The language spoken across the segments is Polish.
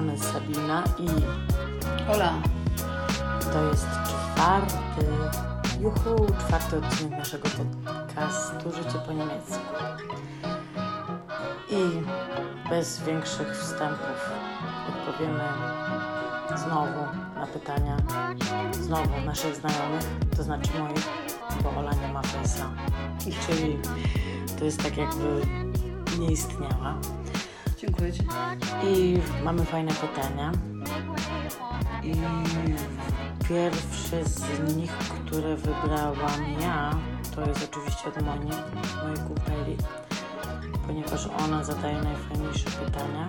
Strony Sabina i Hola. to jest czwarty, juhu, czwarty odcinek naszego podcastu Życie po niemiecku. I bez większych wstępów odpowiemy znowu na pytania znowu naszych znajomych, to znaczy moich, bo Ola nie ma face'a. Czyli to jest tak jakby nie istniała. Ci. I mamy fajne pytania. I pierwszy z nich, które wybrałam ja, to jest oczywiście od Moni, mojej kupeli, ponieważ ona zadaje najfajniejsze pytania.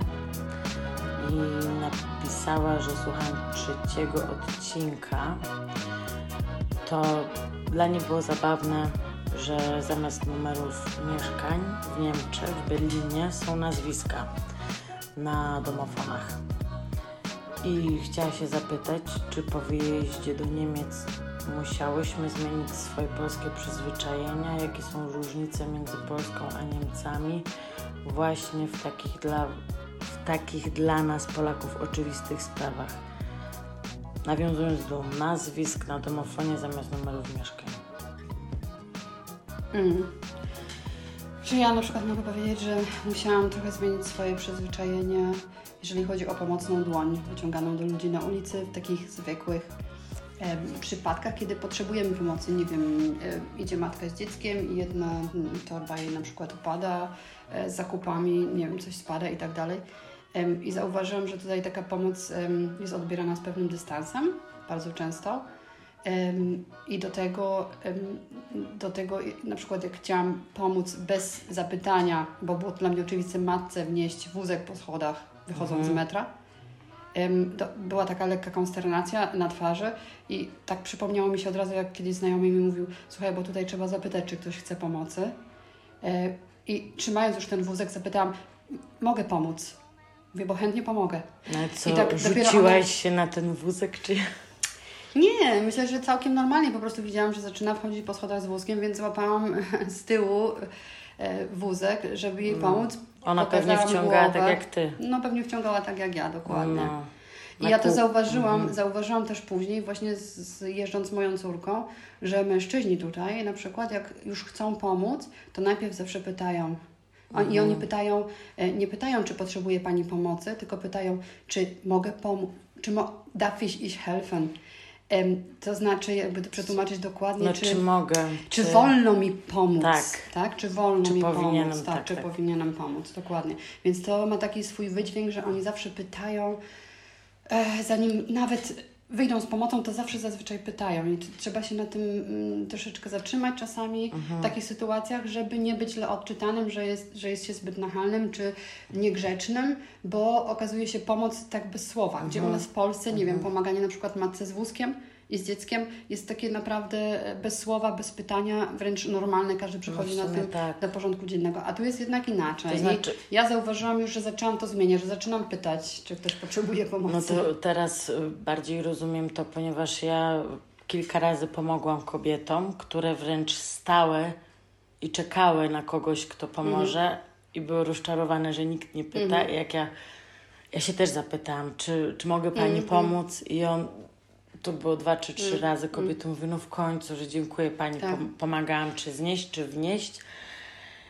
I napisała, że słucham trzeciego odcinka. To dla niej było zabawne, że zamiast numerów mieszkań w Niemczech, w Berlinie są nazwiska na domofonach. I chciała się zapytać, czy po wyjeździe do Niemiec musiałyśmy zmienić swoje polskie przyzwyczajenia, jakie są różnice między Polską a Niemcami, właśnie w takich dla, w takich dla nas, Polaków, oczywistych sprawach. Nawiązując do nazwisk na domofonie zamiast numerów mieszkań. Mm. Czy ja na przykład mogę powiedzieć, że musiałam trochę zmienić swoje przyzwyczajenie, jeżeli chodzi o pomocną dłoń wyciąganą do ludzi na ulicy w takich zwykłych przypadkach, kiedy potrzebujemy pomocy. Nie wiem, idzie matka z dzieckiem i jedna mm, torba jej na przykład upada e, z zakupami, nie wiem, coś spada i tak dalej. I zauważyłam, że tutaj taka pomoc jest odbierana z pewnym dystansem, bardzo często. I do tego, do tego na przykład jak chciałam pomóc bez zapytania, bo było dla mnie oczywiste matce wnieść wózek po schodach wychodząc z metra, to była taka lekka konsternacja na twarzy i tak przypomniało mi się od razu, jak kiedyś znajomy mi mówił, słuchaj, bo tutaj trzeba zapytać, czy ktoś chce pomocy. E, I trzymając już ten wózek zapytałam, mogę pomóc? Mówię, bo chętnie pomogę. No co, I tak rzuciłaś ona- się na ten wózek, czy... Nie, myślę, że całkiem normalnie. Po prostu widziałam, że zaczyna wchodzić po schodach z wózkiem, więc złapałam z tyłu e, wózek, żeby jej pomóc. Ona pewnie Pokazałam wciągała głowę. tak jak ty. No pewnie wciągała tak jak ja, dokładnie. No. I ja to zauważyłam, zauważyłam też później, właśnie z, z, jeżdżąc z moją córką, że mężczyźni tutaj na przykład, jak już chcą pomóc, to najpierw zawsze pytają. O, I oni pytają, e, nie pytają, czy potrzebuje Pani pomocy, tylko pytają, czy mogę pomóc, czy mo darf ich ich helfen? To znaczy, jakby to przetłumaczyć dokładnie, No, czy, czy, mogę? czy wolno mi pomóc? Tak. tak? Czy wolno Czy mi pomóc? Tak, tak, czy tak. powinienem pomóc, dokładnie. Więc to ma taki swój wydźwięk, że oni zawsze pytają, e, zanim nawet wyjdą z pomocą, to zawsze zazwyczaj pytają i trzeba się na tym mm, troszeczkę zatrzymać czasami w takich sytuacjach, żeby nie być źle odczytanym, że jest, że jest się zbyt nachalnym czy niegrzecznym, bo okazuje się pomoc tak bez słowa, gdzie u nas w Polsce, nie wiem, pomaganie na przykład matce z wózkiem i z dzieckiem jest takie naprawdę bez słowa, bez pytania, wręcz normalne, każdy przychodzi na No sumie tym tak. do porządku dziennego, a tu jest jednak inaczej. To znaczy- ja zauważyłam już, że zaczęłam to zmieniać, że zaczynam pytać, czy ktoś potrzebuje pomocy. No to teraz y, bardziej rozumiem to, ponieważ ja kilka razy pomogłam kobietom, które wręcz stały i czekały na kogoś, kto pomoże i były rozczarowane, że nikt nie pyta. I jak ja, ja się też zapytałam, czy, czy mogę Pani pomóc i on, to było dwa czy trzy razy, kobieta mówi, no w końcu, że dziękuję Pani, Tak. pom- pomagałam czy znieść, czy wnieść.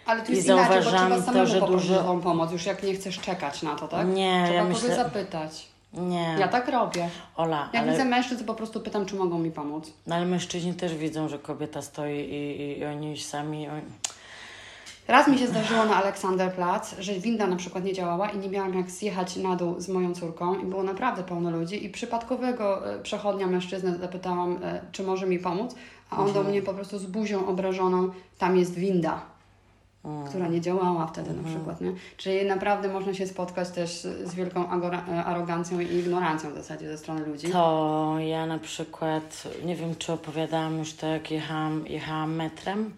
Ale I jest inaczej, bo zauważam to, że dużo- pomoc, już jak nie chcesz czekać na to, tak? Nie, trzeba ja myślę- zapytać. Nie, Ja tak robię. Ola, Jak ale... widzę mężczyzn, to po prostu pytam, czy mogą mi pomóc. No ale mężczyźni też widzą, że kobieta stoi i, i, i oni sami. Oni... Raz mi się zdarzyło na Aleksanderplatz, że winda na przykład nie działała i nie miałam jak zjechać na dół z moją córką i było naprawdę pełno ludzi i przypadkowego e, przechodnia mężczyznę zapytałam, e, czy może mi pomóc, a on do mnie po prostu z buzią obrażoną, tam jest winda. która nie działała wtedy na przykład, nie? Czyli naprawdę można się spotkać też z wielką e, arogancją i ignorancją w zasadzie ze strony ludzi. To ja na przykład, nie wiem czy opowiadałam już to, jak jechałam, jechałam metrem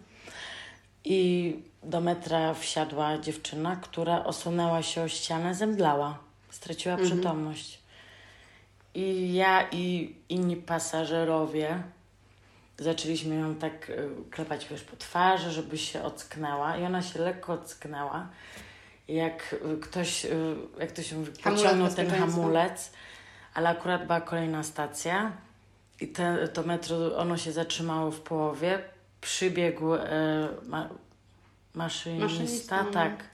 i do metra wsiadła dziewczyna, która osunęła się o ścianę, zemdlała, straciła przytomność. I ja i inni pasażerowie zaczęliśmy ją tak y, klepać wiesz, po twarzy, żeby się ocknęła i ona się lekko ocknęła. Jak y, ktoś, y, jak to się pociągnął ten hamulec, ale akurat była kolejna stacja i te, to metro, ono się zatrzymało w połowie. Przybiegł e, ma, maszynista, Maszynista, no. tak.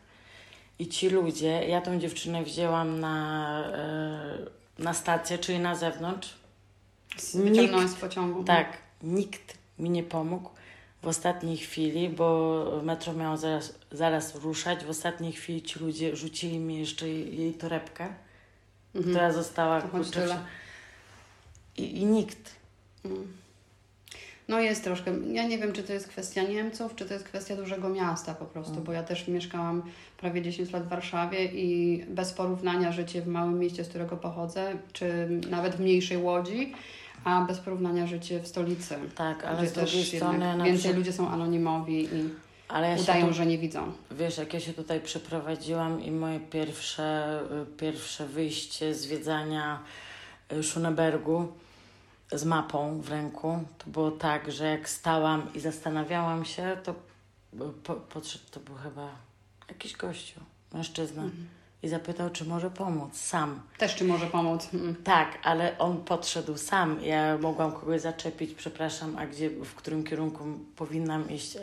I ci ludzie, ja tą dziewczynę wzięłam na, e, na stację, czyli na zewnątrz. Wyciągnąłem z pociągu. Tak, nikt mi nie pomógł w ostatniej chwili, bo metro miało zaraz, zaraz ruszać. W ostatniej chwili ci ludzie rzucili mi jeszcze jej, torebkę, która została Mhm. To choć kurczę. I, I nikt. No jest troszkę. Ja nie wiem, czy to jest kwestia Niemców, czy to jest kwestia dużego miasta po prostu, Mm. bo ja też mieszkałam prawie 10 lat w Warszawie i bez porównania życie w małym mieście, z którego pochodzę, czy nawet w mniejszej Łodzi, a bez porównania życie w stolicy. Tak, ale z drugiej też strony na więcej przykład- ludzie są anonimowi i Ale ja udają, tu, że nie widzą. wiesz, jak ja się tutaj przeprowadziłam i moje pierwsze, y, pierwsze wyjście zwiedzania y, Schunebergu z mapą w ręku, to było tak, że jak stałam i zastanawiałam się, to po, podszedł, to był chyba jakiś gościu, mężczyzna i zapytał, czy może pomóc sam. Też czy może pomóc. Mm. Tak, ale on podszedł sam. Ja mogłam kogoś zaczepić, przepraszam, a gdzie, w którym kierunku powinnam iść.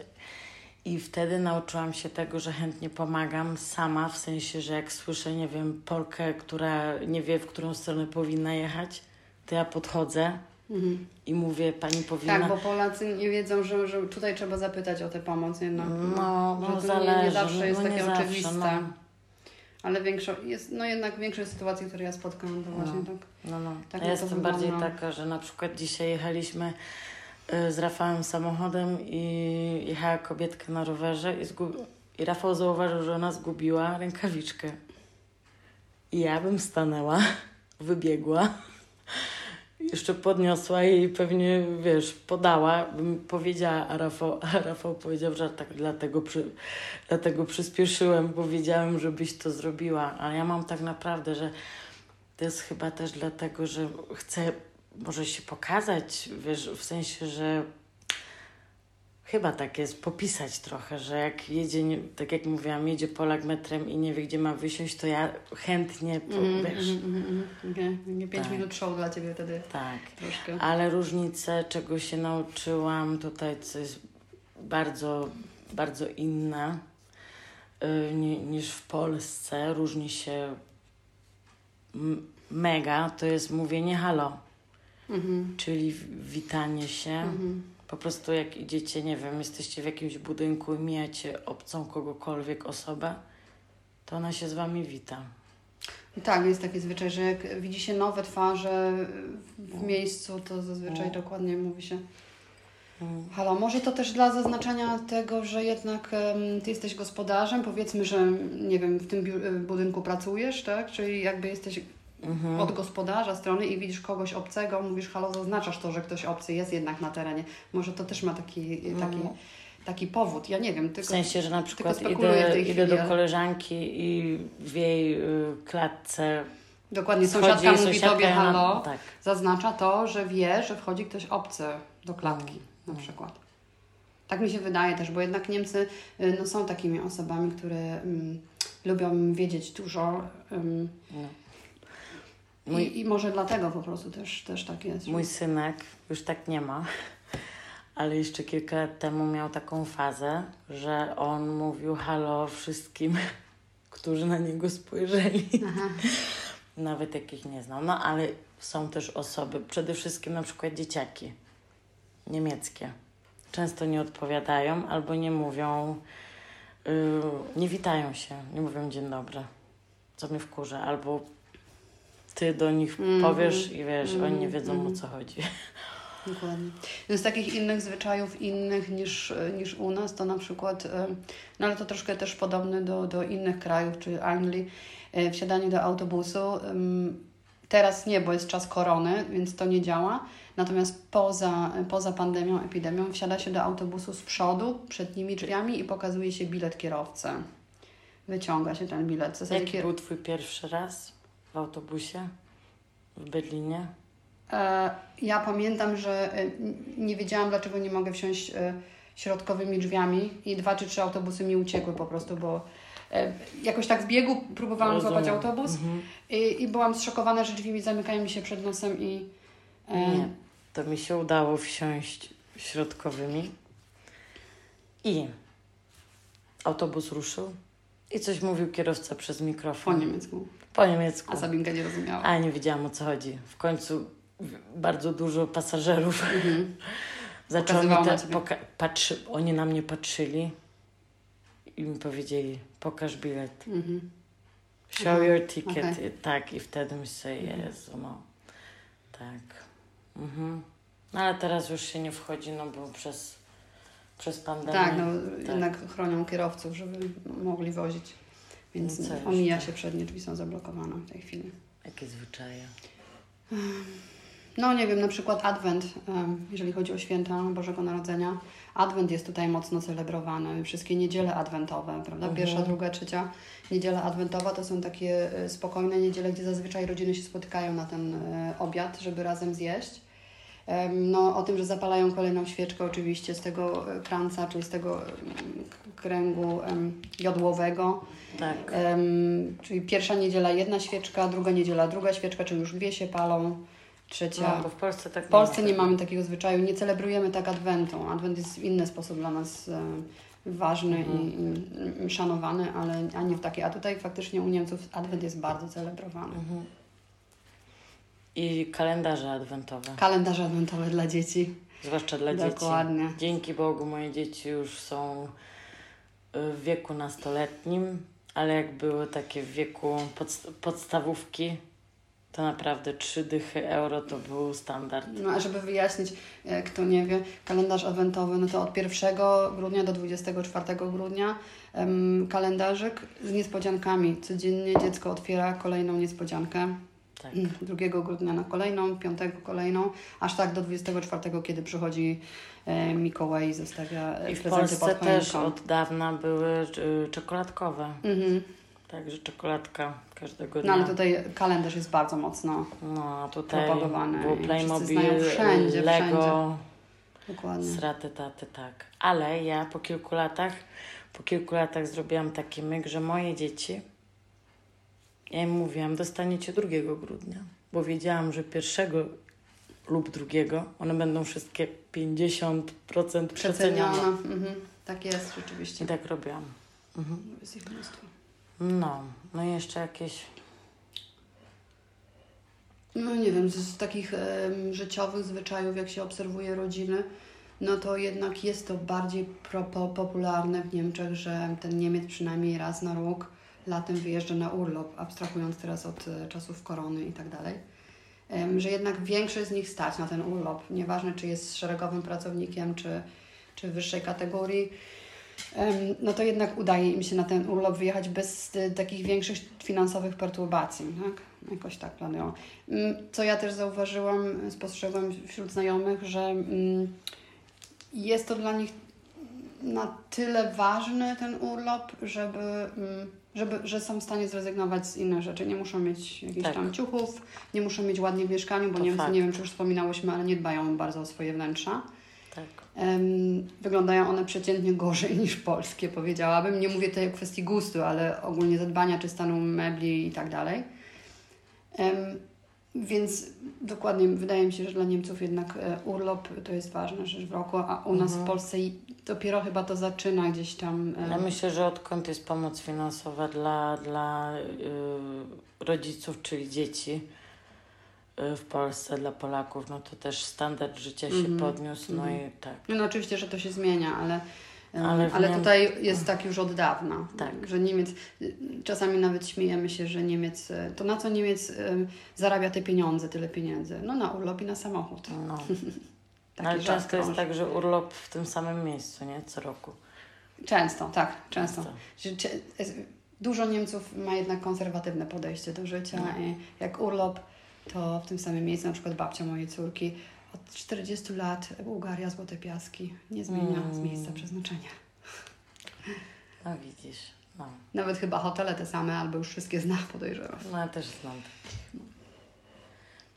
I wtedy nauczyłam się tego, że chętnie pomagam sama, w sensie, że jak słyszę, nie wiem, Polkę, która nie wie, w którą stronę powinna jechać, to ja podchodzę i mówię, pani powinna... Tak, bo Polacy nie wiedzą, że, że tutaj trzeba zapytać o tę pomoc jednak. No, że no to zależy. nie, nie zawsze jest no, takie zawsze, oczywiste. no. Ale większo, jest, no jednak większość sytuacji, które ja spotkałam, to właśnie tak. No, no. Tak ja to jestem bardziej wygląda. taka, że na przykład dzisiaj jechaliśmy y, z Rafałem samochodem i jechała kobietka na rowerze i, zgub... i Rafał zauważył, że ona zgubiła rękawiczkę. I ja bym stanęła, wybiegła, jeszcze podniosła i pewnie, wiesz, podała, powiedziała, a Rafał, a Rafał powiedział, że tak dlatego, przy, dlatego przyspieszyłem, bo wiedziałem, żebyś to zrobiła. Ale ja mam tak naprawdę, że to jest chyba też dlatego, że chcę może się pokazać, wiesz, w sensie, że chyba tak jest, popisać trochę, że jak jedzie, tak jak mówiłam, jedzie Polak metrem i nie wie, gdzie ma wysiąść, to ja chętnie, po, Mhm, wiesz, mhm, mhm, mhm. Okej, Nie 5 Tak. minut show dla Ciebie wtedy tak. troszkę. Ale różnice, czego się nauczyłam tutaj, co jest bardzo, bardzo inne y, ni, niż w Polsce, różni się mega, to jest mówienie halo, Mhm. czyli w- witanie się. Mhm. Po prostu jak idziecie, nie wiem, jesteście w jakimś budynku i mijacie obcą kogokolwiek osobę, to ona się z wami wita. Tak, jest taki zwyczaj, że jak widzi się nowe twarze w miejscu, to zazwyczaj No. dokładnie mówi się Mm. Halo, może to też dla zaznaczenia tego, że jednak em, ty jesteś gospodarzem, powiedzmy, że nie wiem, w tym budynku pracujesz, tak? Czyli jakby jesteś Mhm. od gospodarza strony i widzisz kogoś obcego, mówisz halo, zaznaczasz to, że ktoś obcy jest jednak na terenie. Może to też ma taki, taki, No. taki powód, ja nie wiem, W tylko... sensie, że na przykład w idę, idę do koleżanki i w jej y, klatce Dokładnie, sąsiadka mówi sąsiadka tobie halo, Tak. zaznacza to, że wie, że wchodzi ktoś obcy do klatki na Mm. przykład. Tak mi się wydaje też, bo jednak Niemcy y, no, są takimi osobami, które mm, lubią wiedzieć dużo No. Mój, i, i może dlatego po prostu też, też tak jest. mój synek już tak nie ma, ale jeszcze kilka lat temu miał taką fazę, że on mówił halo wszystkim, którzy na niego spojrzeli. Aha. Nawet jakich nie znał. No ale są też osoby, przede wszystkim na przykład dzieciaki niemieckie. Często nie odpowiadają albo nie mówią, yy, nie witają się, nie mówią dzień dobry, co mnie wkurza, albo ty do nich Mhm. powiesz i wiesz, oni nie wiedzą mhm. o co chodzi. Dokładnie. Z takich innych zwyczajów, innych niż, niż u nas, to na przykład, e, no ale to troszkę też podobne do, do innych krajów, czy Anglii, e, wsiadanie do autobusu. Teraz nie, bo jest czas korony, więc to nie działa. Natomiast poza, poza pandemią, epidemią, wsiada się do autobusu z przodu, przed nimi drzwiami i pokazuje się bilet kierowcy. Wyciąga się ten bilet. W zasadzie Jaki kier- był twój pierwszy raz w autobusie w Berlinie? E, Ja pamiętam, że e, nie wiedziałam, dlaczego nie mogę wsiąść e, środkowymi drzwiami i dwa czy trzy autobusy mi uciekły po prostu, bo jakoś tak w biegu próbowałam złapać Rozumiem. autobus Mhm. i, i byłam zszokowana, że drzwi mi zamykają mi się przed nosem i Nie, to mi się udało wsiąść środkowymi i autobus ruszył i coś mówił kierowca przez po mikrofon. niemiecku. Po niemiecku. A Sabinka nie rozumiała. A nie wiedziałam o co chodzi. W końcu bardzo dużo pasażerów Mhm. zaczęło mi te, poka- patrzy, oni na mnie patrzyli i mi powiedzieli, pokaż bilet. Mhm. Show Aha, your ticket. okej. I, tak, i wtedy myślę, Mhm. Jezu, no. Tak. Mhm. No ale teraz już się nie wchodzi, no bo przez, przez pandemię. Tak, no jednak chronią kierowców, żeby mogli wozić. Więc No jeszcze? omija się przednie drzwi, są zablokowane w tej chwili. Jakie zwyczaje. No nie wiem, na przykład Adwent, jeżeli chodzi o święta Bożego Narodzenia. Adwent jest tutaj mocno celebrowany. Wszystkie niedziele adwentowe, prawda? Pierwsza, Mhm. druga, trzecia niedziela adwentowa to są takie e, spokojne niedziele, gdzie zazwyczaj rodziny się spotykają na ten e, obiad, żeby razem zjeść. No, o tym, że zapalają kolejną świeczkę oczywiście z tego e, kranca, czyli z tego k- kręgu jodłowego. Tak. Czyli pierwsza niedziela jedna świeczka, druga niedziela druga świeczka, czyli już dwie się palą, trzecia. No, w Polsce tak W Polsce ma. nie mamy takiego zwyczaju, nie celebrujemy tak Adwentu. Adwent jest w inny sposób dla nas e, ważny Mhm. i, i, szanowany, ale a nie w taki. A tutaj faktycznie u Niemców Adwent jest bardzo celebrowany. Mhm. I kalendarze adwentowe, Kalendarze adwentowe dla dzieci. zwłaszcza dla dzieci. Dokładnie. Dzięki Bogu moje dzieci już są y, w wieku nastoletnim, ale jak były takie w wieku podst- podstawówki, to naprawdę trzy dychy euro to był standard. No a żeby wyjaśnić, e, kto nie wie, kalendarz adwentowy, no to od 1 grudnia do 24 grudnia em, kalendarzyk z niespodziankami. Codziennie dziecko otwiera kolejną niespodziankę. Tak. 2 grudnia na kolejną, 5 kolejną, aż tak do 24, kiedy przychodzi e, Mikołaj i zostawia e, I w prezenty Polsce pod też od dawna były y, czekoladkowe. Mhm. Także czekoladka każdego No dnia. ale tutaj kalendarz jest bardzo mocno, No, tutaj propagowany było Playmobil, wszędzie, Lego, dokładnie. sraty, taty, tak. Ale ja po kilku latach, po kilku latach zrobiłam taki myk, że moje dzieci, ja im mówiłam, dostaniecie 2 grudnia, bo wiedziałam, że pierwszego lub drugiego one będą wszystkie 50% przecenione. Przeceniona. Mhm. Tak jest rzeczywiście. I tak robiłam. Mhm. Jest ich mnóstwo. No, no i jeszcze jakieś No nie wiem, z, takich em, życiowych zwyczajów, jak się obserwuje rodziny, no to jednak jest to bardziej pro, po, popularne w Niemczech, że ten Niemiec przynajmniej raz na rok latem wyjeżdża na urlop, abstrahując teraz od e, czasów korony i tak dalej, że jednak większość z nich stać na ten urlop. Nieważne, czy jest szeregowym pracownikiem, czy, czy wyższej kategorii, no to jednak udaje im się na ten urlop wyjechać bez e, takich większych finansowych perturbacji, tak? Jakoś tak planują. Mm, Co ja też zauważyłam, spostrzegłam wśród znajomych, że mm, jest to dla nich na tyle ważny ten urlop, żeby, mm, żeby, że są w stanie zrezygnować z innych rzeczy. Nie muszą mieć jakichś Tak. tam ciuchów, nie muszą mieć ładnie w mieszkaniu, bo To Niemcy, fakt. nie wiem czy już wspominałyśmy, ale nie dbają bardzo o swoje wnętrza. Tak. Em, wyglądają one przeciętnie gorzej niż polskie, powiedziałabym. Nie mówię tutaj o kwestii gustu, ale ogólnie zadbania czy stanu mebli i tak dalej. Em, więc dokładnie wydaje mi się, że dla Niemców jednak e, urlop to jest ważna rzecz w roku, a u nas w Polsce dopiero chyba to zaczyna gdzieś tam. e, Ja myślę, że odkąd jest pomoc finansowa dla, dla y, rodziców, czyli dzieci y, w Polsce, dla Polaków, no to też standard życia się Mhm. podniósł, no Mhm. i tak. No oczywiście, że to się zmienia, ale, Ale ale, tutaj jest tak już od dawna. Tak. Że Niemiec, czasami nawet śmiejemy się, że Niemiec, e, to na co Niemiec em, zarabia te pieniądze, tyle pieniędzy? No na urlop i na samochód. No. Taki Ale często jest tak, że urlop w tym samym miejscu, nie? Co roku. Często, tak, często. Często. Dużo Niemców ma jednak konserwatywne podejście do życia No. i jak urlop, to w tym samym miejscu, na przykład babcia mojej córki, od 40 lat Bułgaria, Złote Piaski, nie zmienia z Mm. miejsca przeznaczenia. No widzisz. No. Nawet chyba hotele te same, albo już wszystkie zna, podejrzewam. No ja też znam.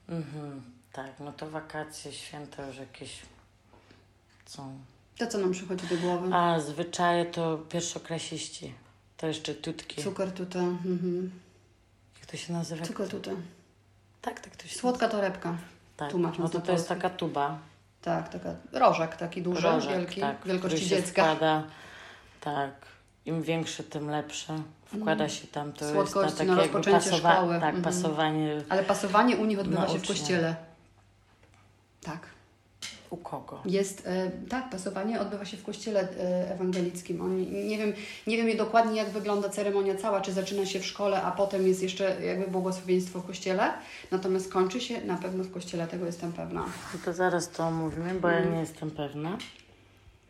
Mhm. Tak, no to wakacje, święta już jakieś są. To, co nam przychodzi do głowy. A zwyczaje to pierwszoklasiści. To jeszcze tutki. Cukier tutaj. Mhm. Jak to się nazywa? Cukier tutaj. Tak, tak to się Słodka torebka. Tak. tłumacząc No to to jest taka tuba. Tak, taka rożek taki duży, rożek, wielki, tak, wielkości dziecka. Wkłada, tak. Im większy, tym lepsze. Wkłada się tam, to jest na Słodkości takie na rozpoczęcie pasowa- szkoły. Tak, Mhm. pasowanie Ale pasowanie u nich odbywa się w kościele. Tak. U kogo. Jest, e, tak, pasowanie odbywa się w kościele e, ewangelickim. Oni, nie, wiem, nie wiem dokładnie, jak wygląda ceremonia cała, czy zaczyna się w szkole, a potem jest jeszcze jakby błogosławieństwo w kościele. Natomiast kończy się na pewno w kościele, tego jestem pewna. No to zaraz to omówimy, bo ja nie jestem pewna.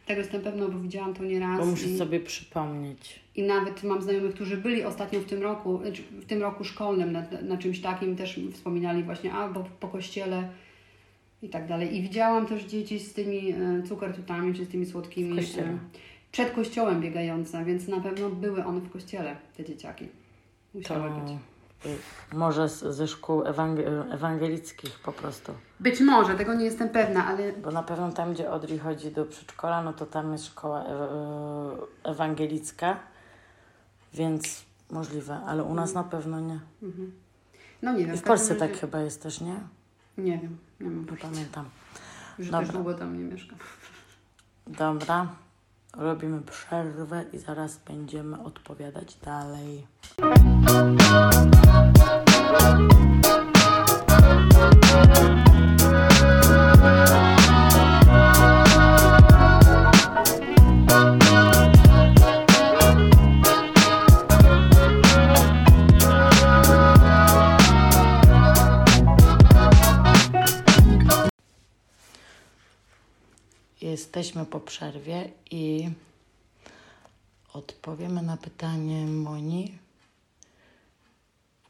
Tego jestem pewna, bo widziałam to nieraz. Bo muszę i, sobie przypomnieć. I nawet mam znajomych, którzy byli ostatnio w tym roku, znaczy w tym roku szkolnym na, na czymś takim, też wspominali właśnie albo po kościele i tak dalej. I widziałam też dzieci z tymi e, cukertutami, czy z tymi słodkimi kościele. e, przed kościołem biegające, więc na pewno były one w kościele, te dzieciaki. To Musiały być. y, może z, ze szkół ewang- ewangelickich po prostu. Być może, tego nie jestem pewna, ale Bo na pewno tam, gdzie Odri chodzi do przedszkola, no to tam jest szkoła e- ewangelicka, więc możliwe, ale u nas na pewno nie. no nie wiem. I w Polsce tak chyba jest też, nie? Nie wiem, nie mam pojęcia. pamiętam. Już Dobra. też długo tam nie mieszkam. Dobra, robimy przerwę i zaraz będziemy odpowiadać dalej. Po przerwie i odpowiemy na pytanie Moni,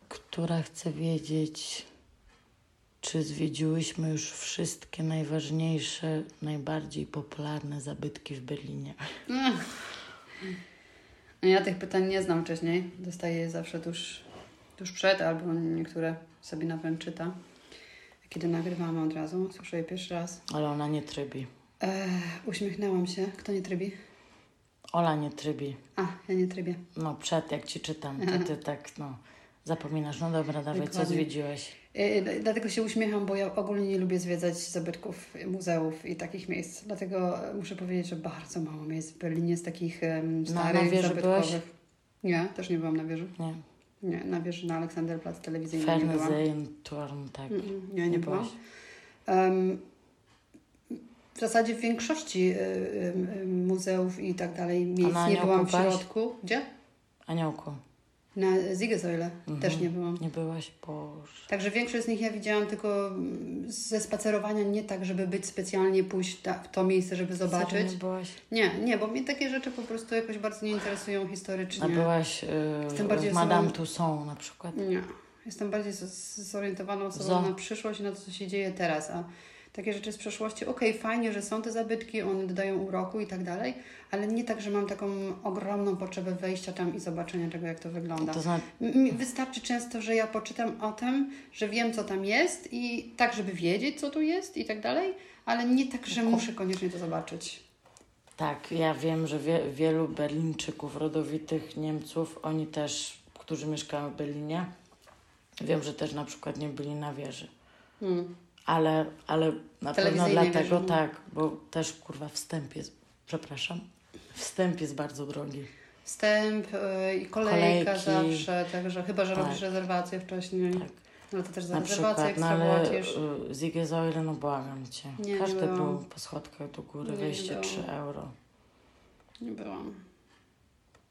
która chce wiedzieć, czy zwiedziłyśmy już wszystkie najważniejsze, najbardziej popularne zabytki w Berlinie. No ja tych pytań nie znam wcześniej. Dostaję je zawsze tuż, tuż przed, albo niektóre sobie nawet czyta. Kiedy nagrywamy od razu, słyszę je pierwszy raz. Ale ona nie trybi. Uśmiechnęłam się. Kto nie trybi? Ola nie trybi. A, ja nie trybię. No przed, jak ci czytam, to ty tak, no, zapominasz. No dobra, dawaj, co Dokładnie. zwiedziłeś? E, d- dlatego się uśmiecham, bo ja ogólnie nie lubię zwiedzać zabytków, muzeów i takich miejsc. Dlatego muszę powiedzieć, że bardzo mało miejsc w Berlinie z takich em, starych, na wieży zabytkowych. Nie, też nie byłam na wieży. Nie. Nie, na wieży na Aleksanderplatz telewizyjnym nie byłam. Fernsehturm, tak. Mm, Nie, nie byłam. byłaś. W zasadzie w większości y, y, muzeów i tak dalej miejsc nie byłam w Aniołku byłaś? środku. Gdzie? Aniołku. Na Siegessäule też nie byłam. Nie byłaś? Boże. Także większość z nich ja widziałam tylko mm, ze spacerowania, nie tak, żeby być specjalnie pójść ta, w to miejsce, żeby zobaczyć. Nie byłaś? Nie, nie, bo mnie takie rzeczy po prostu jakoś bardzo nie interesują historycznie. A byłaś y, Jestem bardziej w Madame osobą- Tussauds na przykład? Nie. Jestem bardziej z- zorientowaną osobą Zo. na przyszłość i na to, co się dzieje teraz. A takie rzeczy z przeszłości, okej, fajnie, że są te zabytki, one dodają uroku i tak dalej, ale nie tak, że mam taką ogromną potrzebę wejścia tam i zobaczenia tego, jak to wygląda. To znaczy, Wystarczy często, że ja poczytam o tym, że wiem, co tam jest i tak, żeby wiedzieć, co tu jest i tak dalej, ale nie tak, że muszę koniecznie to zobaczyć. tak, ja wiem, że wie, wielu Berlińczyków, rodowitych Niemców, oni też, którzy mieszkają w Berlinie, wiem, że też na przykład nie byli na wieży. Hmm. Ale, ale na pewno dlatego no. tak, bo też kurwa wstęp jest, przepraszam, wstęp jest bardzo drogi. Wstęp yy, i kolejka Kolejki. zawsze, także chyba, że Tak. robisz rezerwację wcześniej. Tak. No to też za Na rezerwację przykład, no ekstra ale płacisz. y, Siegessäule, no błagam Cię. Nie, nie Każdy byłam. był po schodkach do góry, Nie, nie wejście byłam. 3 euro. Nie byłam.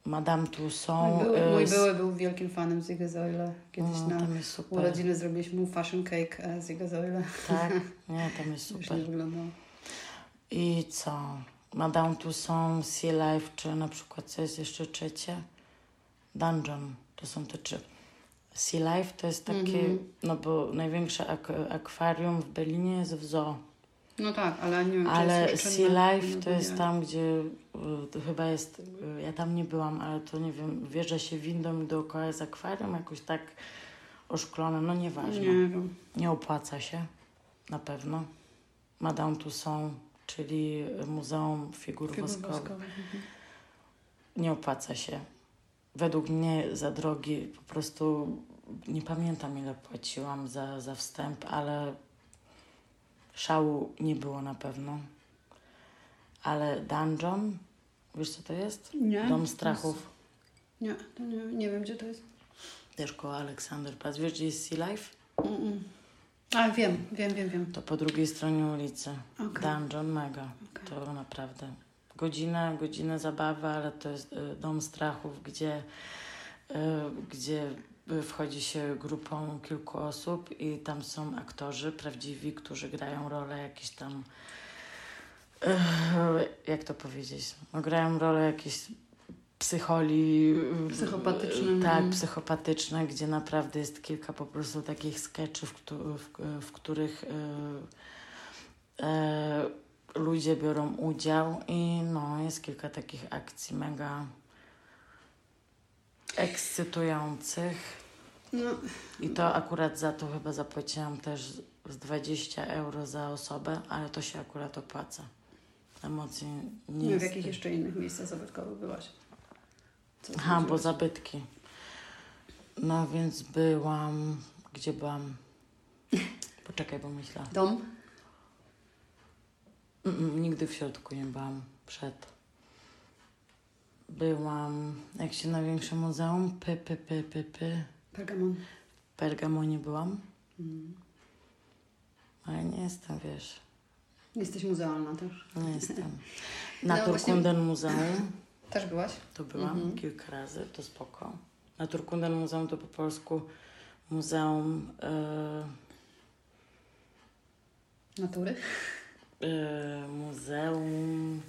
Madame Mój Tussauds. były, y, mój były był wielkim fanem Siegessäule. Kiedyś no, na urodziny zrobiliśmy mu fashion cake e, Siegessäule. Tak, nie, tam jest Już super. nie wyglądało. I co? Madame Tussauds, Sea Life, czy na przykład co jest jeszcze trzecie? Dungeon, to są te trzy. Sea Life to jest takie, Mhm. no bo największe ak- akwarium w Berlinie jest w zoo, No tak, ale nie ale Sea. Life to jest tam, gdzie y, to chyba jest, y, ja tam nie byłam, ale to nie wiem, wjeżdża się windą i dookoła jest akwarium jakoś tak oszklone, no nieważne. Nie wiem. Nie opłaca się, na pewno. Madame Tussauds, czyli Muzeum Figur, Figur Woskowych. woskowych. Mhm. Nie opłaca się. Według mnie za drogi, po prostu nie pamiętam ile płaciłam za, za wstęp, ale szału nie było na pewno. Ale Dungeon, wiesz co to jest? Nie. Dom strachów, Nie, to nie, nie wiem, gdzie to jest. też koło Aleksanderplatz. Wiesz, gdzie jest Sea Life? Mm-mm. A, wiem, wiem, wiem, wiem. To po drugiej stronie ulicy. Okej. Dungeon, mega. Okej. To naprawdę godzinę, godzinę zabawy, ale to jest y, dom strachów, gdzie, y, gdzie wchodzi się grupą kilku osób i tam są aktorzy prawdziwi, którzy grają rolę jakieś tam y, jak to powiedzieć? No, grają rolę jakieś psycholi. y, Psychopatyczne, y, Tak, psychopatyczne, gdzie naprawdę jest kilka po prostu takich sketchów, w, których y, ludzie biorą udział i no, jest kilka takich akcji mega ekscytujących. No, I to akurat za to chyba zapłaciłam też z 20 euro za osobę, ale to się akurat opłaca. Emocji nie jest. w jakich jeszcze innych miejscach zabytkowych byłaś. Co Aha, bo zabytki. No więc byłam. Gdzie byłam? Poczekaj, bo myślę. Dom? Mm, nigdy w środku nie byłam. Przed. Byłam. Jak się największe muzeum? Py, py, py, py, py. Pergamon. W Pergamonie byłam. Mm. Ale nie jestem, wiesz. Jesteś muzealna też. Nie jestem. No Na właśnie- Turkunden Muzeum Też byłaś? to byłam Mhm. kilka razy, to spoko. Na Turkunden Muzeum to po polsku Muzeum e, Natury? e, Muzeum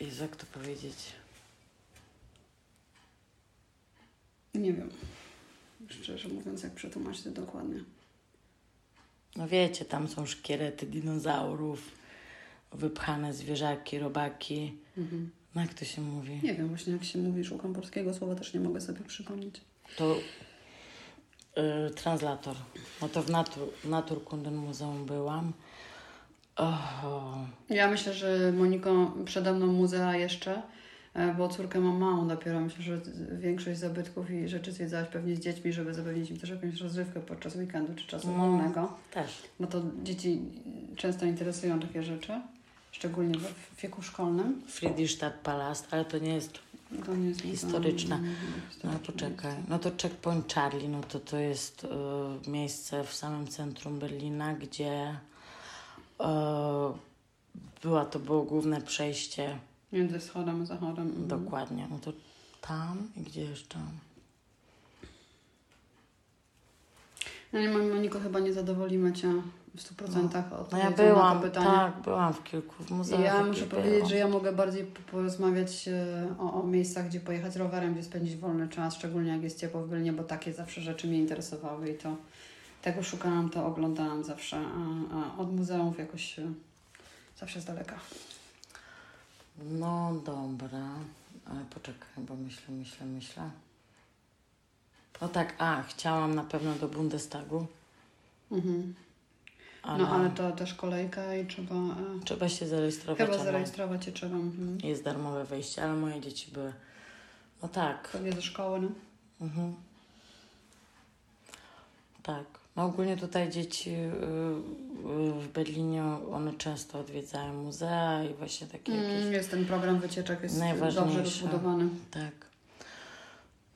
Jezu, jak to powiedzieć? Nie wiem. Szczerze mówiąc, jak przetłumaczyć to dokładnie. No wiecie, tam są szkielety dinozaurów, wypchane zwierzaki, robaki. Mhm. No jak to się mówi? Nie wiem, właśnie jak się mówi, szukam polskiego słowa, też nie mogę sobie przypomnieć. To y, translator. No to w Natur, Naturkunden Muzeum byłam. Oh, Ja myślę, że Moniko przede mną muzea jeszcze, bo córkę mam małą dopiero. Myślę, że większość zabytków i rzeczy zwiedzałaś pewnie z dziećmi, żeby zapewnić im też jakąś rozrywkę podczas weekendu czy czasu No. wolnego. też. Bo to dzieci często interesują takie rzeczy, szczególnie w wieku szkolnym. Friedrichstadt Palast, ale to nie jest. To nie jest Historyczna. No historyczne poczekaj. No to Checkpoint Charlie, no to to jest y, miejsce w samym centrum Berlina, gdzie y, była to było główne przejście Między wschodem a zachodem. mhm. Dokładnie. No to tam i gdzie jeszcze? No nie, Moniko, chyba nie zadowolimy Cię w 100% No odpowiedzią ja na byłam, to pytanie. tak, byłam w kilku w muzeach. Ja muszę powiedzieć, że ja mogę bardziej po- porozmawiać e, o, o miejscach, gdzie pojechać rowerem, gdzie spędzić wolny czas, szczególnie jak jest ciepło w Berlinie, bo takie zawsze rzeczy mnie interesowały i to tego szukałam, to oglądałam zawsze, a, a od muzeów jakoś e, zawsze z daleka. No dobra, ale poczekaj, bo myślę, myślę, myślę. No tak, a, chciałam na pewno do Bundestagu, Mhm. ale, No ale to też kolejka i trzeba, e, trzeba się zarejestrować. chyba ale zarejestrować się trzeba. Mhm. Jest darmowe wejście, ale moje dzieci były. No tak, Pewnie ze szkoły, no. mhm. tak. No ogólnie tutaj dzieci y, y, w Berlinie, one często odwiedzają muzea i właśnie takie jakieś... Mm, jest ten program wycieczek, jest dobrze rozbudowany. Tak.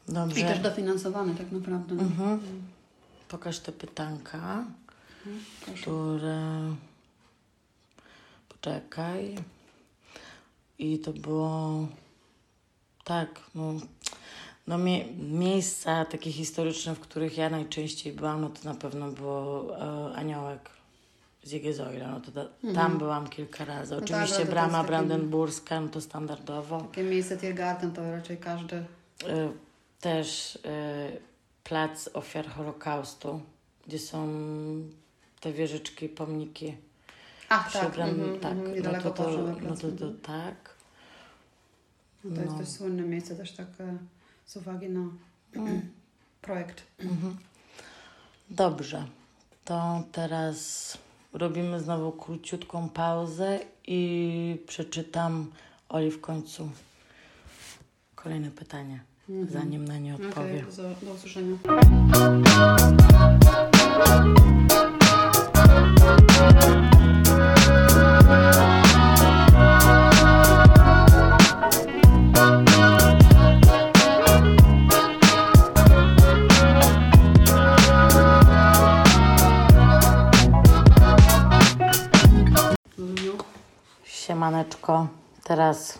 I Dobrze. też dofinansowany tak naprawdę. Mhm. Pokaż te pytanka, Proszę. które... Poczekaj. I to było... Tak, no... No mie- miejsca takie historyczne, w których ja najczęściej byłam, no to na pewno było e, Aniołek z Jegezoila. No to ta, tam byłam kilka razy. tak, Oczywiście ale to Brama Brandenburska, no to standardowo. Takie miejsce Tiergarten to raczej każdy. Y, też y, plac ofiar Holokaustu, gdzie są te wieżyczki, pomniki. Ach, tak, Przegram- mhm, tak. mhm, niedaleko no to, to, no to, to tak. No to jest no. dość słynne miejsce też tak e, z uwagi na projekt. Mhm. Dobrze, to teraz robimy znowu króciutką pauzę i przeczytam Oli w końcu kolejne pytanie, zanim na nie odpowie. Okej, do, do usłyszenia. Luniu, Siemaneczko, teraz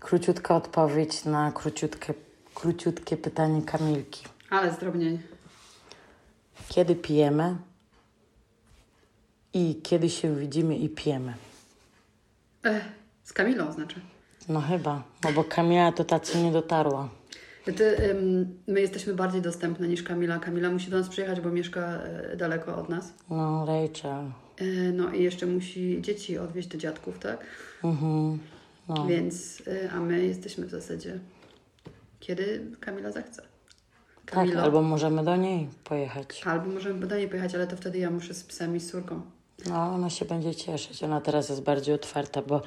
króciutka odpowiedź na króciutkie, króciutkie pytanie Kamilki. Ale zdrobnień. Kiedy pijemy i kiedy się widzimy i pijemy? Ech, z Kamilą znaczy. No chyba, no bo Kamila to tacy nie dotarła. Ty, ym, my jesteśmy bardziej dostępne niż Kamila. Kamila musi do nas przyjechać, bo mieszka e, daleko od nas. No Rachel. E, no i jeszcze musi dzieci odwieźć do dziadków, tak? Mhm. No. Więc, e, a my jesteśmy w zasadzie, kiedy Kamila zechce. Tak, Kamilo. albo możemy do niej pojechać. Albo możemy do niej pojechać, ale to wtedy ja muszę z psem i z córką. No, ona się będzie cieszyć. Ona teraz jest bardziej otwarta, bo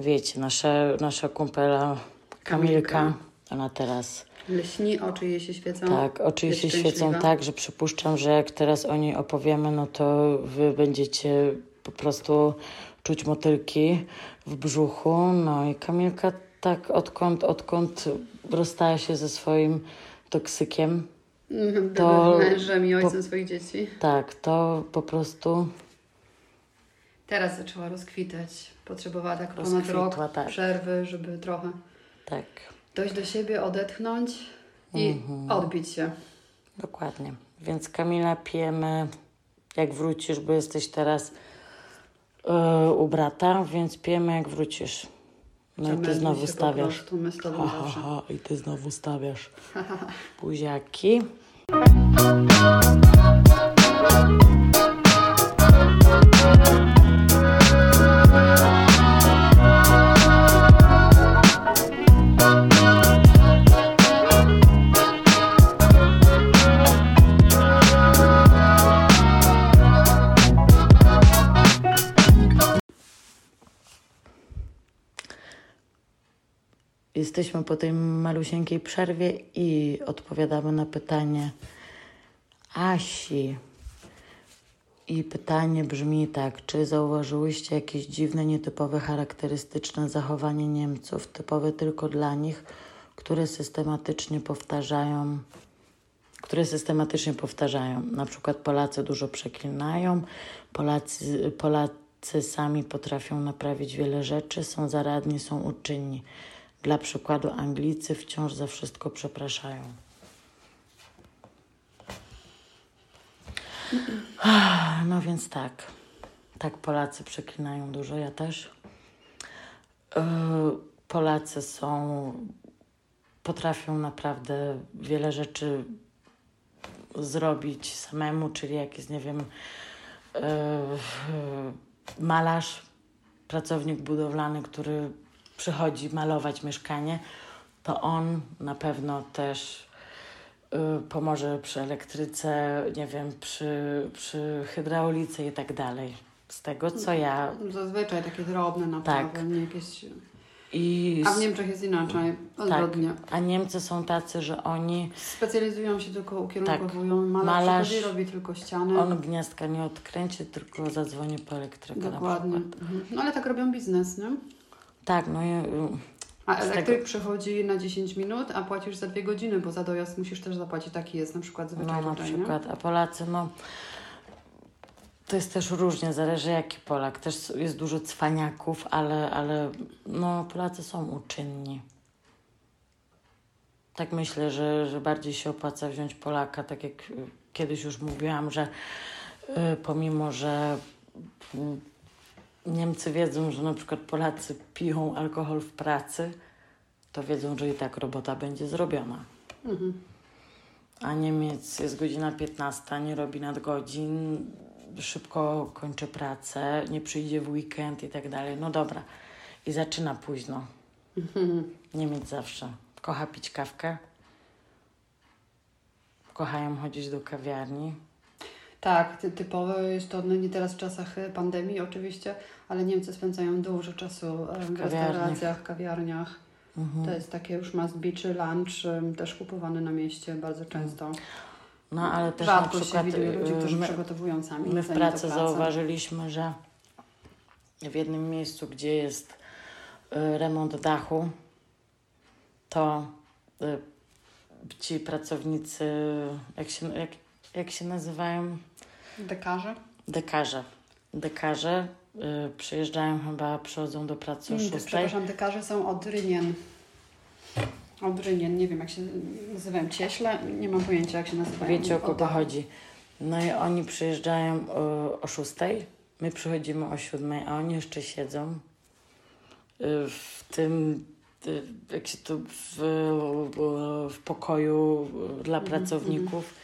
wiecie, nasza, nasza kumpela Kamilka, Kamilka. ona teraz Lśni, oczy jej się świecą. Tak, oczy jest się świecą tak, że przypuszczam, że jak teraz o niej opowiemy, no to wy będziecie po prostu czuć motylki w brzuchu. No i Kamilka tak odkąd, odkąd rozstała się ze swoim toksykiem, Mhm, To- mężem i ojcem swoich dzieci. tak, to po prostu Teraz zaczęła rozkwitać. Potrzebowała tak ponad rok tak. przerwy, żeby trochę tak, dojść do siebie, odetchnąć i Mhm. odbić się. dokładnie. Więc Kamila pijemy jak wrócisz, bo jesteś teraz yy, u brata, więc pijemy jak wrócisz. No i ty znowu stawiasz. prostu, My z tobą Ha, ha, zawsze. ha, i ty znowu stawiasz buziaki. Jesteśmy po tej malusieńkiej przerwie i odpowiadamy na pytanie Asi. I pytanie brzmi tak: czy zauważyłyście jakieś dziwne, nietypowe, charakterystyczne zachowanie Niemców, typowe tylko dla nich, które systematycznie powtarzają, które systematycznie powtarzają. Na przykład Polacy dużo przeklinają, Polacy, Polacy sami potrafią naprawić wiele rzeczy, są zaradni, są uczynni. Dla przykładu, Anglicy wciąż za wszystko przepraszają. No więc tak. Tak Polacy przeklinają dużo, ja też. Yy, Polacy są, potrafią naprawdę wiele rzeczy zrobić samemu, czyli jak jest, nie wiem, yy, malarz, pracownik budowlany, który przychodzi malować mieszkanie, to on na pewno też y, pomoże przy elektryce, nie wiem, przy, przy hydraulice i tak dalej. Z tego, co ja... Zazwyczaj takie drobne naprawy, Tak. nie jakieś... I, A w Niemczech jest inaczej, tak, odwrotnie. a Niemcy są tacy, że oni, Specjalizują się tylko, ukierunkowują. Malarz, Malarz- przychodzi, robi tylko ściany. on gniazdka nie odkręci, tylko zadzwoni po elektrykę na Dokładnie. Mhm. No ale tak robią biznes, nie? Tak, no i... y, A elektryk tego- przychodzi na 10 minut, a płacisz za dwie godziny, bo za dojazd musisz też zapłacić. Taki jest na przykład zwyczaj No na tutaj, nie? przykład, a Polacy, no to jest też różnie, zależy jaki Polak. Też jest dużo cwaniaków, ale, ale no Polacy są uczynni. Tak myślę, że, że bardziej się opłaca wziąć Polaka, tak jak y, kiedyś już mówiłam, że y, pomimo, że mm, Niemcy wiedzą, że na przykład Polacy piją alkohol w pracy, to wiedzą, że i tak robota będzie zrobiona. Mhm. A Niemiec jest godzina 15, nie robi nadgodzin, szybko kończy pracę, nie przyjdzie w weekend i tak dalej. No dobra. I zaczyna późno. Mhm. Niemiec zawsze kocha pić kawkę. Kochają chodzić do kawiarni. Tak, ty, typowe jest to, no nie teraz w czasach e, pandemii oczywiście, ale Niemcy spędzają dużo czasu e, w kawiarniach. restauracjach, kawiarniach. Mhm. To jest takie już must be, czy lunch, też kupowany na mieście bardzo często. No ale też Rzadko na przykład się widuje ludzi, którzy my, przygotowują sami. my w pracy zauważyliśmy, że w jednym miejscu, gdzie jest y, remont dachu, to ci pracownicy, jak się, jak, jak się nazywają? Dekarze? Dekarze. Dekarze y, przyjeżdżają chyba, przychodzą do pracy o Mm, 6. Przepraszam, dekarze są od Rynien. Od Rynien, nie wiem jak się nazywają, cieśle, nie mam pojęcia jak się nazywają. Wiecie o kogo chodzi. No i oni przyjeżdżają o, o 6, my przychodzimy o 7, a oni jeszcze siedzą y, w tym, y, jak się to, w, w pokoju y, dla Mhm, pracowników.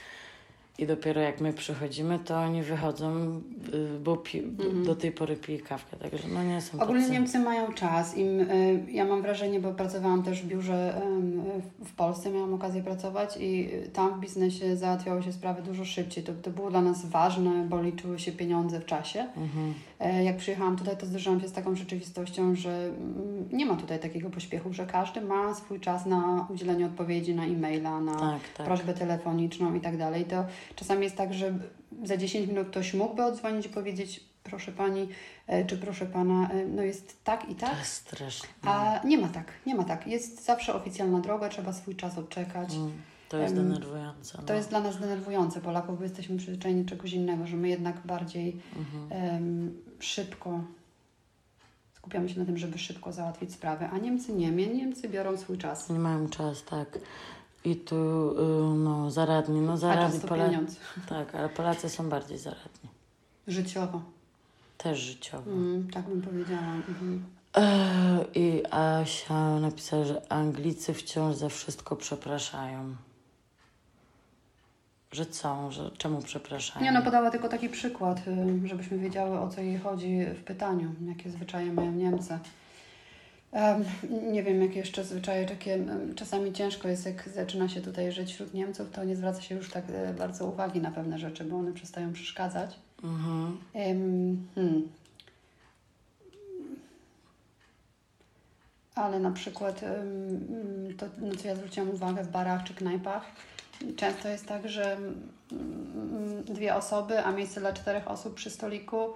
I dopiero jak my przychodzimy, to oni wychodzą, y, bo pi, Mhm. do tej pory pili kawkę. Także no nie są Ogólnie tacy... Niemcy mają czas. Im, y, ja mam wrażenie, bo pracowałam też w biurze em, w- Polsce, miałam okazję pracować i y, tam w biznesie załatwiało się sprawy dużo szybciej. To, to było dla nas ważne, bo liczyły się pieniądze w czasie. Mhm. E, Jak przyjechałam tutaj, to zderzyłam się z taką rzeczywistością, że mm, nie ma tutaj takiego pośpiechu, że każdy ma swój czas na udzielenie odpowiedzi na e-maila, na Tak, tak. prośbę telefoniczną i tak dalej. To czasami jest tak, że za 10 minut ktoś mógłby odzwonić i powiedzieć proszę Pani, e, czy proszę Pana, e, no jest tak i To tak, jest straszne. a nie ma tak, nie ma tak. Jest zawsze oficjalna droga, trzeba swój czas odczekać. Mm, To jest denerwujące. No. To jest dla nas denerwujące, Polaków, bo jesteśmy przyzwyczajeni do czegoś innego, że my jednak bardziej Mhm. szybko skupiamy się na tym, żeby szybko załatwić sprawę, a Niemcy nie. Niemcy biorą swój czas. Nie mają czas, tak. I tu, y, no, zaradni, no A zaradni. to Pola- pieniądz. Tak, ale Polacy są bardziej zaradni. Życiowo. Też życiowo. Mm, tak bym powiedziała. Mhm. I Asia napisała, że Anglicy wciąż za wszystko przepraszają. Że co? Że czemu przepraszają? Nie no, podała tylko taki przykład, y, żebyśmy wiedziały o co jej chodzi w pytaniu, jakie zwyczaje mają Niemcy. Nie wiem, jakie jeszcze zwyczaje takie. Czasami ciężko jest, jak zaczyna się tutaj żyć wśród Niemców, to nie zwraca się już tak e, bardzo uwagi na pewne rzeczy, bo one przestają przeszkadzać. Mhm. Hmm. Ale na przykład mm, to, na co ja zwróciłam uwagę w barach czy knajpach, często jest tak, że mm, dwie osoby, a miejsce dla czterech osób przy stoliku,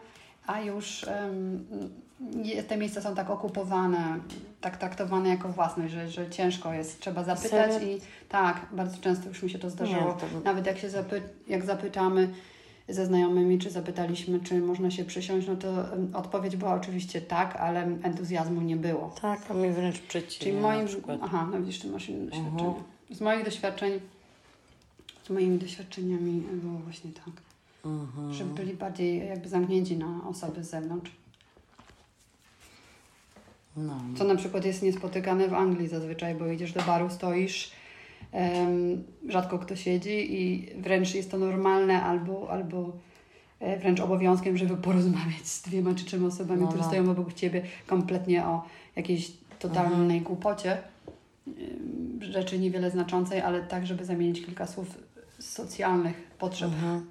a już te miejsca są tak okupowane, tak traktowane jako własność, że, że ciężko jest, trzeba zapytać Serio? i tak, bardzo często już mi się to zdarzyło. Nie, to- Nawet jak się zapy, jak zapytamy, ze znajomymi, czy zapytaliśmy, czy można się przysiąść, no to odpowiedź była oczywiście tak, ale entuzjazmu nie było. Tak, a mi wręcz przeciwnie. Czyli moim. Aha, no widzisz, ty masz inne Mhm. doświadczenia. Z moich doświadczeń, z moimi doświadczeniami było właśnie tak, Mhm. że byli bardziej jakby zamknięci na osoby z zewnątrz. No. Co na przykład jest niespotykane w Anglii zazwyczaj, bo idziesz do baru, stoisz, em, rzadko kto siedzi i wręcz jest to normalne albo, albo e, wręcz obowiązkiem, żeby porozmawiać z dwiema czy trzema osobami, No, które no. stoją obok Ciebie kompletnie o jakiejś totalnej głupocie, em, rzeczy niewiele znaczącej, ale tak, żeby zamienić kilka słów socjalnych potrzeb Mhm.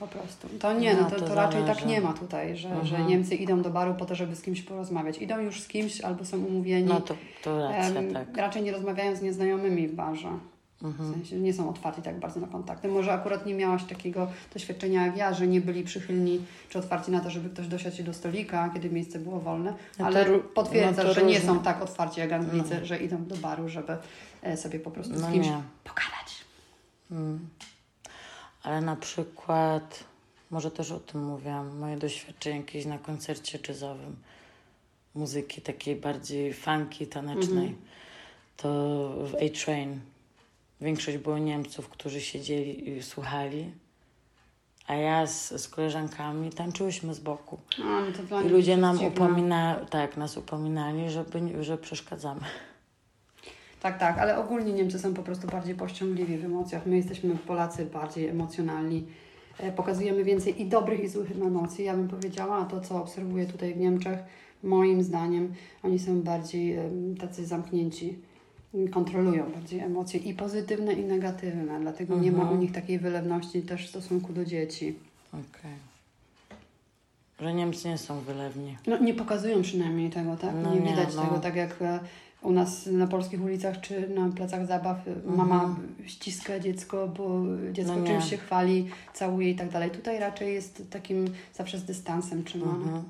Po prostu. To nie, no, No, to, to to raczej tak nie ma tutaj, że, że Mhm. Niemcy idą do baru po to, żeby z kimś porozmawiać. Idą już z kimś albo są umówieni. No to, to racja, tak. Raczej nie rozmawiają z nieznajomymi w barze. W Mhm. sensie nie są otwarci tak bardzo na kontakty. Może akurat nie miałaś takiego doświadczenia jak ja, że nie byli przychylni czy otwarci na to, żeby ktoś dosiadł się do stolika, kiedy miejsce było wolne, No ale potwierdzasz, no że nie są tak otwarci jak Anglicy, że idą do baru, żeby e, sobie po prostu z No kimś pogadać. Mm. Ale na przykład, może też o tym mówiłam, moje doświadczenie jakieś na koncercie jazzowym, muzyki takiej bardziej funky, tanecznej, Mhm. to w A-Train większość było Niemców, którzy siedzieli i słuchali, a ja z, z koleżankami tańczyłyśmy z boku. A, no I ludzie nam upomina, tak, nas upominali, żeby, że przeszkadzamy. Tak, tak, ale ogólnie Niemcy są po prostu bardziej pościągliwi w emocjach. My jesteśmy Polacy bardziej emocjonalni. E, Pokazujemy więcej i dobrych, i złych emocji, ja bym powiedziała, a to, co obserwuję tutaj w Niemczech, moim zdaniem, oni są bardziej tacy zamknięci, kontrolują bardziej emocje i pozytywne, i negatywne, dlatego nie ma u Mhm. nich takiej wylewności też w stosunku do dzieci. Okej. Że Niemcy nie są wylewni. No nie pokazują przynajmniej tego, tak? No nie, nie, widać no. tego, tak jak e, u nas na polskich ulicach czy na placach zabaw e, mama ściska dziecko, bo dziecko No czymś się chwali, całuje i tak dalej. Tutaj raczej jest takim zawsze z dystansem trzymane. Mhm.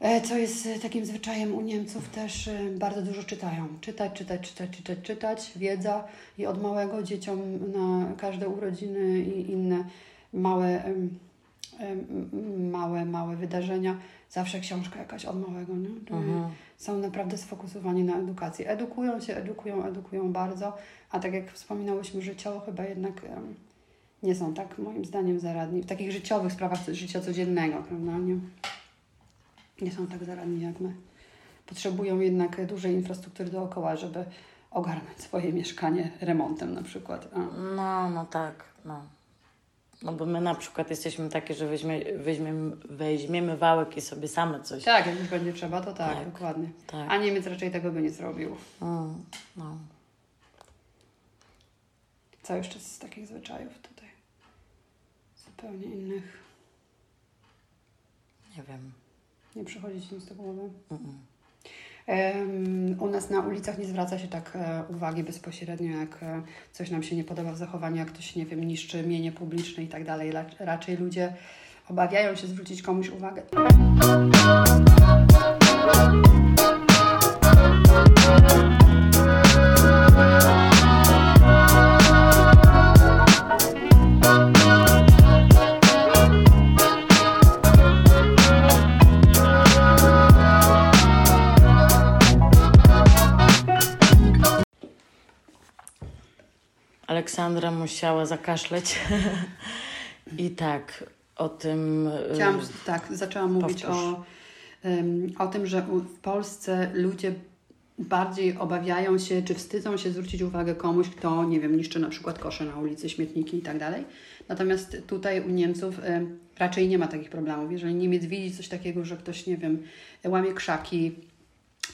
E, Co jest takim zwyczajem u Niemców też bardzo dużo czytają. Czytać, czytać, czytać, czytać, czytać. Wiedza i od małego dzieciom na każde urodziny i inne małe, małe, małe wydarzenia. Zawsze książka jakaś od małego, nie? Mhm. Są naprawdę sfokusowani na edukacji. Edukują się, edukują, edukują bardzo, a tak jak wspominałyśmy, życiowo chyba jednak nie są tak moim zdaniem zaradni. W takich życiowych sprawach życia codziennego, prawda? Nie? nie są tak zaradni jak my. Potrzebują jednak dużej infrastruktury dookoła, żeby ogarnąć swoje mieszkanie remontem na przykład. A, No, no tak, no. No bo my na przykład jesteśmy takie, że weźmie, weźmiemy, weźmiemy wałek i sobie same coś. tak, jak będzie trzeba, to tak, Tak. dokładnie. Tak. A Niemiec raczej tego by nie zrobił. Mm, no. Co jeszcze z takich zwyczajów tutaj? Zupełnie innych. Nie wiem. Nie przychodzi Ci nic do głowy? Mm-mm. Em, U nas na ulicach nie zwraca się tak e, uwagi bezpośrednio, jak e, coś nam się nie podoba w zachowaniu, jak ktoś, nie wiem, niszczy mienie publiczne i tak dalej. Rac- Raczej ludzie obawiają się zwrócić komuś uwagę. Musiała zakaszleć. I tak, o tym... y, Chciałam, tak, zaczęłam mówić o, o tym, że w Polsce ludzie bardziej obawiają się, czy wstydzą się zwrócić uwagę komuś, kto, nie wiem, niszczy na przykład kosze na ulicy, śmietniki i tak dalej. Natomiast tutaj u Niemców em, raczej nie ma takich problemów. Jeżeli Niemiec widzi coś takiego, że ktoś, nie wiem, łamie krzaki,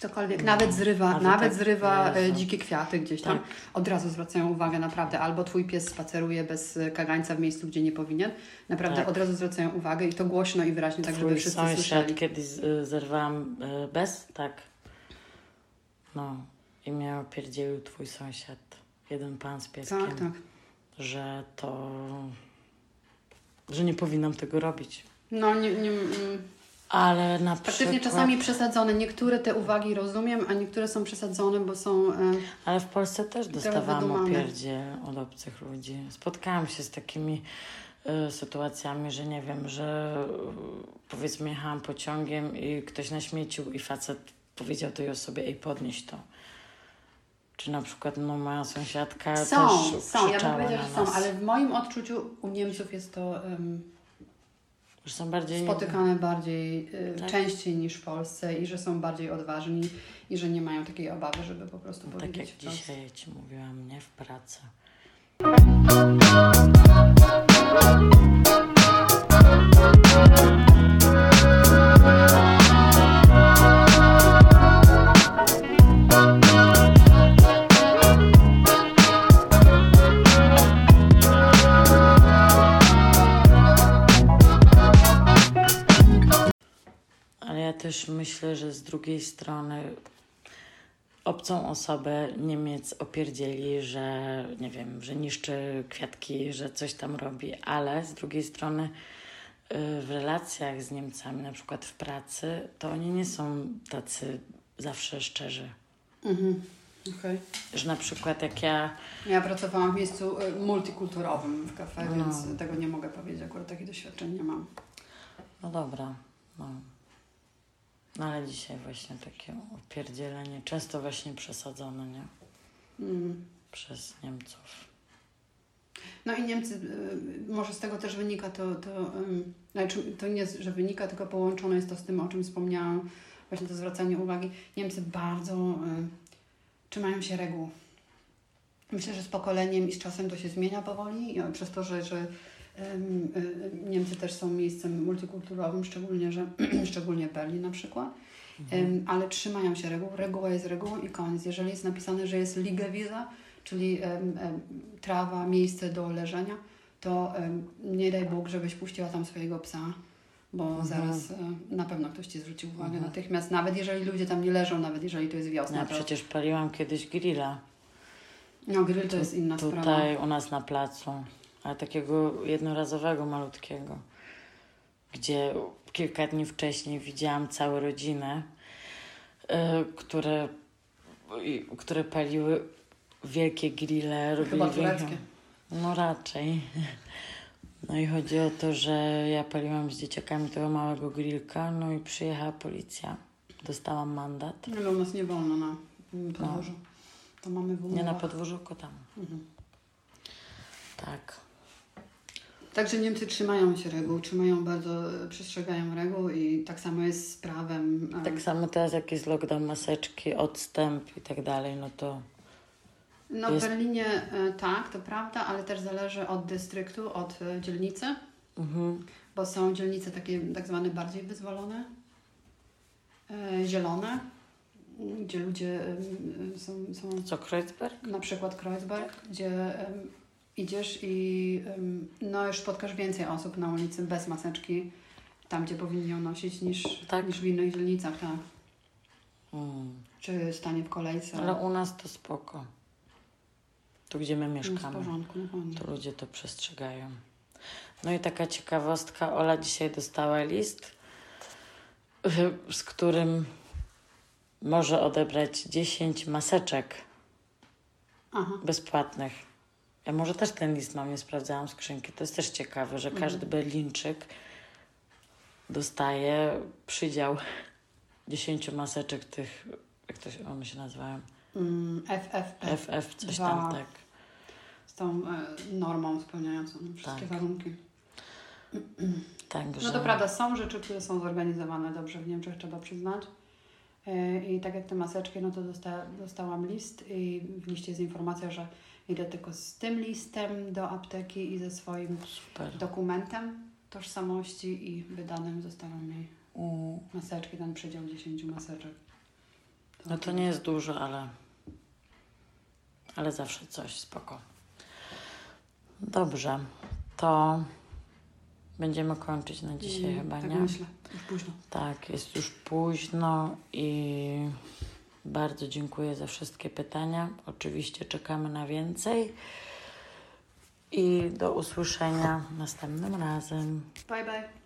cokolwiek, nawet zrywa, nawet nawet tak, zrywa e, Jezu. dzikie kwiaty gdzieś tam, Tak. od razu zwracają uwagę naprawdę. Albo twój pies spaceruje bez e, kagańca w miejscu, gdzie nie powinien. Naprawdę Tak. od razu zwracają uwagę i to głośno i wyraźnie, tak żeby Twój wszyscy sąsiad słyszeli. kiedyś y, zerwałam bez, tak. No. I mnie opierdzielił twój sąsiad. Jeden pan z pieskiem. Tak, tak. Że to... Że nie powinnam tego robić. No, nie, nie, mm, Ale na faktycznie przykład... czasami przesadzone. Niektóre te uwagi rozumiem, a niektóre są przesadzone, bo są... E, Ale w Polsce też dostawałam opierdzie od obcych ludzi. Spotkałam się z takimi y, sytuacjami, że nie wiem, że y, powiedzmy jechałam pociągiem i ktoś naśmiecił i facet powiedział tej osobie, ej podnieś to. Czy na przykład no, moja sąsiadka Są, też są, ja bym powiedziała, że są, ale w moim odczuciu u Niemców jest to um, Że są bardziej... spotykane bardziej, y, Tak. częściej niż w Polsce i że są bardziej odważni i że nie mają takiej obawy, żeby po prostu No, tak powiedzieć jak wprost. dzisiaj Ci mówiłam, nie? W pracy. Też myślę, że z drugiej strony obcą osobę Niemiec opierdzieli, że nie wiem, że niszczy kwiatki, że coś tam robi, ale z drugiej strony y, w relacjach z Niemcami, na przykład w pracy, to oni nie są tacy zawsze szczerzy. Mhm. Okej. Że na przykład jak ja Ja pracowałam w miejscu y, multikulturowym w kafe, No. więc tego nie mogę powiedzieć, akurat takie doświadczenie nie mam. No dobra, no. No ale dzisiaj właśnie takie opierdzielenie, często właśnie przesadzone, nie? Mm. Przez Niemców. No i Niemcy, y, może z tego też wynika to, to znaczy to nie, jest, że wynika, tylko połączone jest to z tym, o czym wspomniałam, właśnie to zwracanie uwagi. Niemcy bardzo y, trzymają się reguł. Myślę, że z pokoleniem i z czasem to się zmienia powoli, przez to, że, że Niemcy też są miejscem multikulturowym, szczególnie, że, szczególnie Berlin na przykład. Ym, ale trzymają się reguł. Reguła jest regułą i koniec. Jeżeli jest napisane, że jest Liegewiese, czyli trawa, miejsce do leżenia, to nie daj Bóg, żebyś puściła tam swojego psa, bo zaraz e, na pewno ktoś Ci zwróci uwagę Mhm. natychmiast, nawet jeżeli ludzie tam nie leżą, nawet jeżeli to jest wiosna. Ja to, przecież paliłam kiedyś grilla. no grill to jest inna sprawa. Tutaj u nas na placu, ale takiego jednorazowego, malutkiego, gdzie kilka dni wcześniej widziałam całe rodziny, y, które, które paliły wielkie grille. Chyba tureckie. No raczej. No i chodzi o to, że ja paliłam z dzieciakami tego małego grillka, no i przyjechała policja. Dostałam mandat. Ale u nas nie wolno na podwórzu. To mamy w No. Nie na podwórzu, tylko tam. Mhm. Tak. Także Niemcy trzymają się reguł, trzymają bardzo, przestrzegają reguł i tak samo jest z prawem. Tak samo teraz jak jest lockdown, maseczki, odstęp i tak dalej, no to No w Jest- Berlinie e, tak, to prawda, ale też zależy od dystryktu, od e, dzielnicy, mhm. bo są dzielnice takie tak zwane bardziej wyzwolone, e, zielone, gdzie ludzie są, są co Kreuzberg? na przykład Kreuzberg, gdzie idziesz i no już spotkasz więcej osób na ulicy bez maseczki, tam gdzie powinni ją nosić niż, Tak. niż w innych dzielnicach, tak. Mm. Czy stanie w kolejce. Ale u nas to spoko. Tu gdzie my No, mieszkamy, porządku, no pewnie. to ludzie to przestrzegają. No i taka ciekawostka, Ola dzisiaj dostała list, z którym może odebrać 10 maseczek Aha. bezpłatnych. Ja może też ten list mam, nie sprawdzałam skrzynki. To jest też ciekawe, że każdy Berlińczyk dostaje przydział 10 maseczek tych, jak to się, one się nazywają? Mm, FFP. FF, coś Dwa. tam, tak. z tą e, normą spełniającą wszystkie Tak. warunki. Także, No to prawda, są rzeczy, które są zorganizowane dobrze w Niemczech, trzeba przyznać. E, I tak jak te maseczki, no to dosta, dostałam list i w liście jest informacja, że idę tylko z tym listem do apteki i ze swoim Super. dokumentem tożsamości i wydanym zostaną mi Mm. maseczki, ten przedział 10 maseczek. No to nie jest dużo, ale, ale zawsze coś, spoko. Dobrze, to będziemy kończyć na dzisiaj Mm, chyba, tak nie? myślę, już późno. Tak, jest już późno i bardzo dziękuję za wszystkie pytania. Oczywiście czekamy na więcej. I do usłyszenia następnym razem. Bye bye.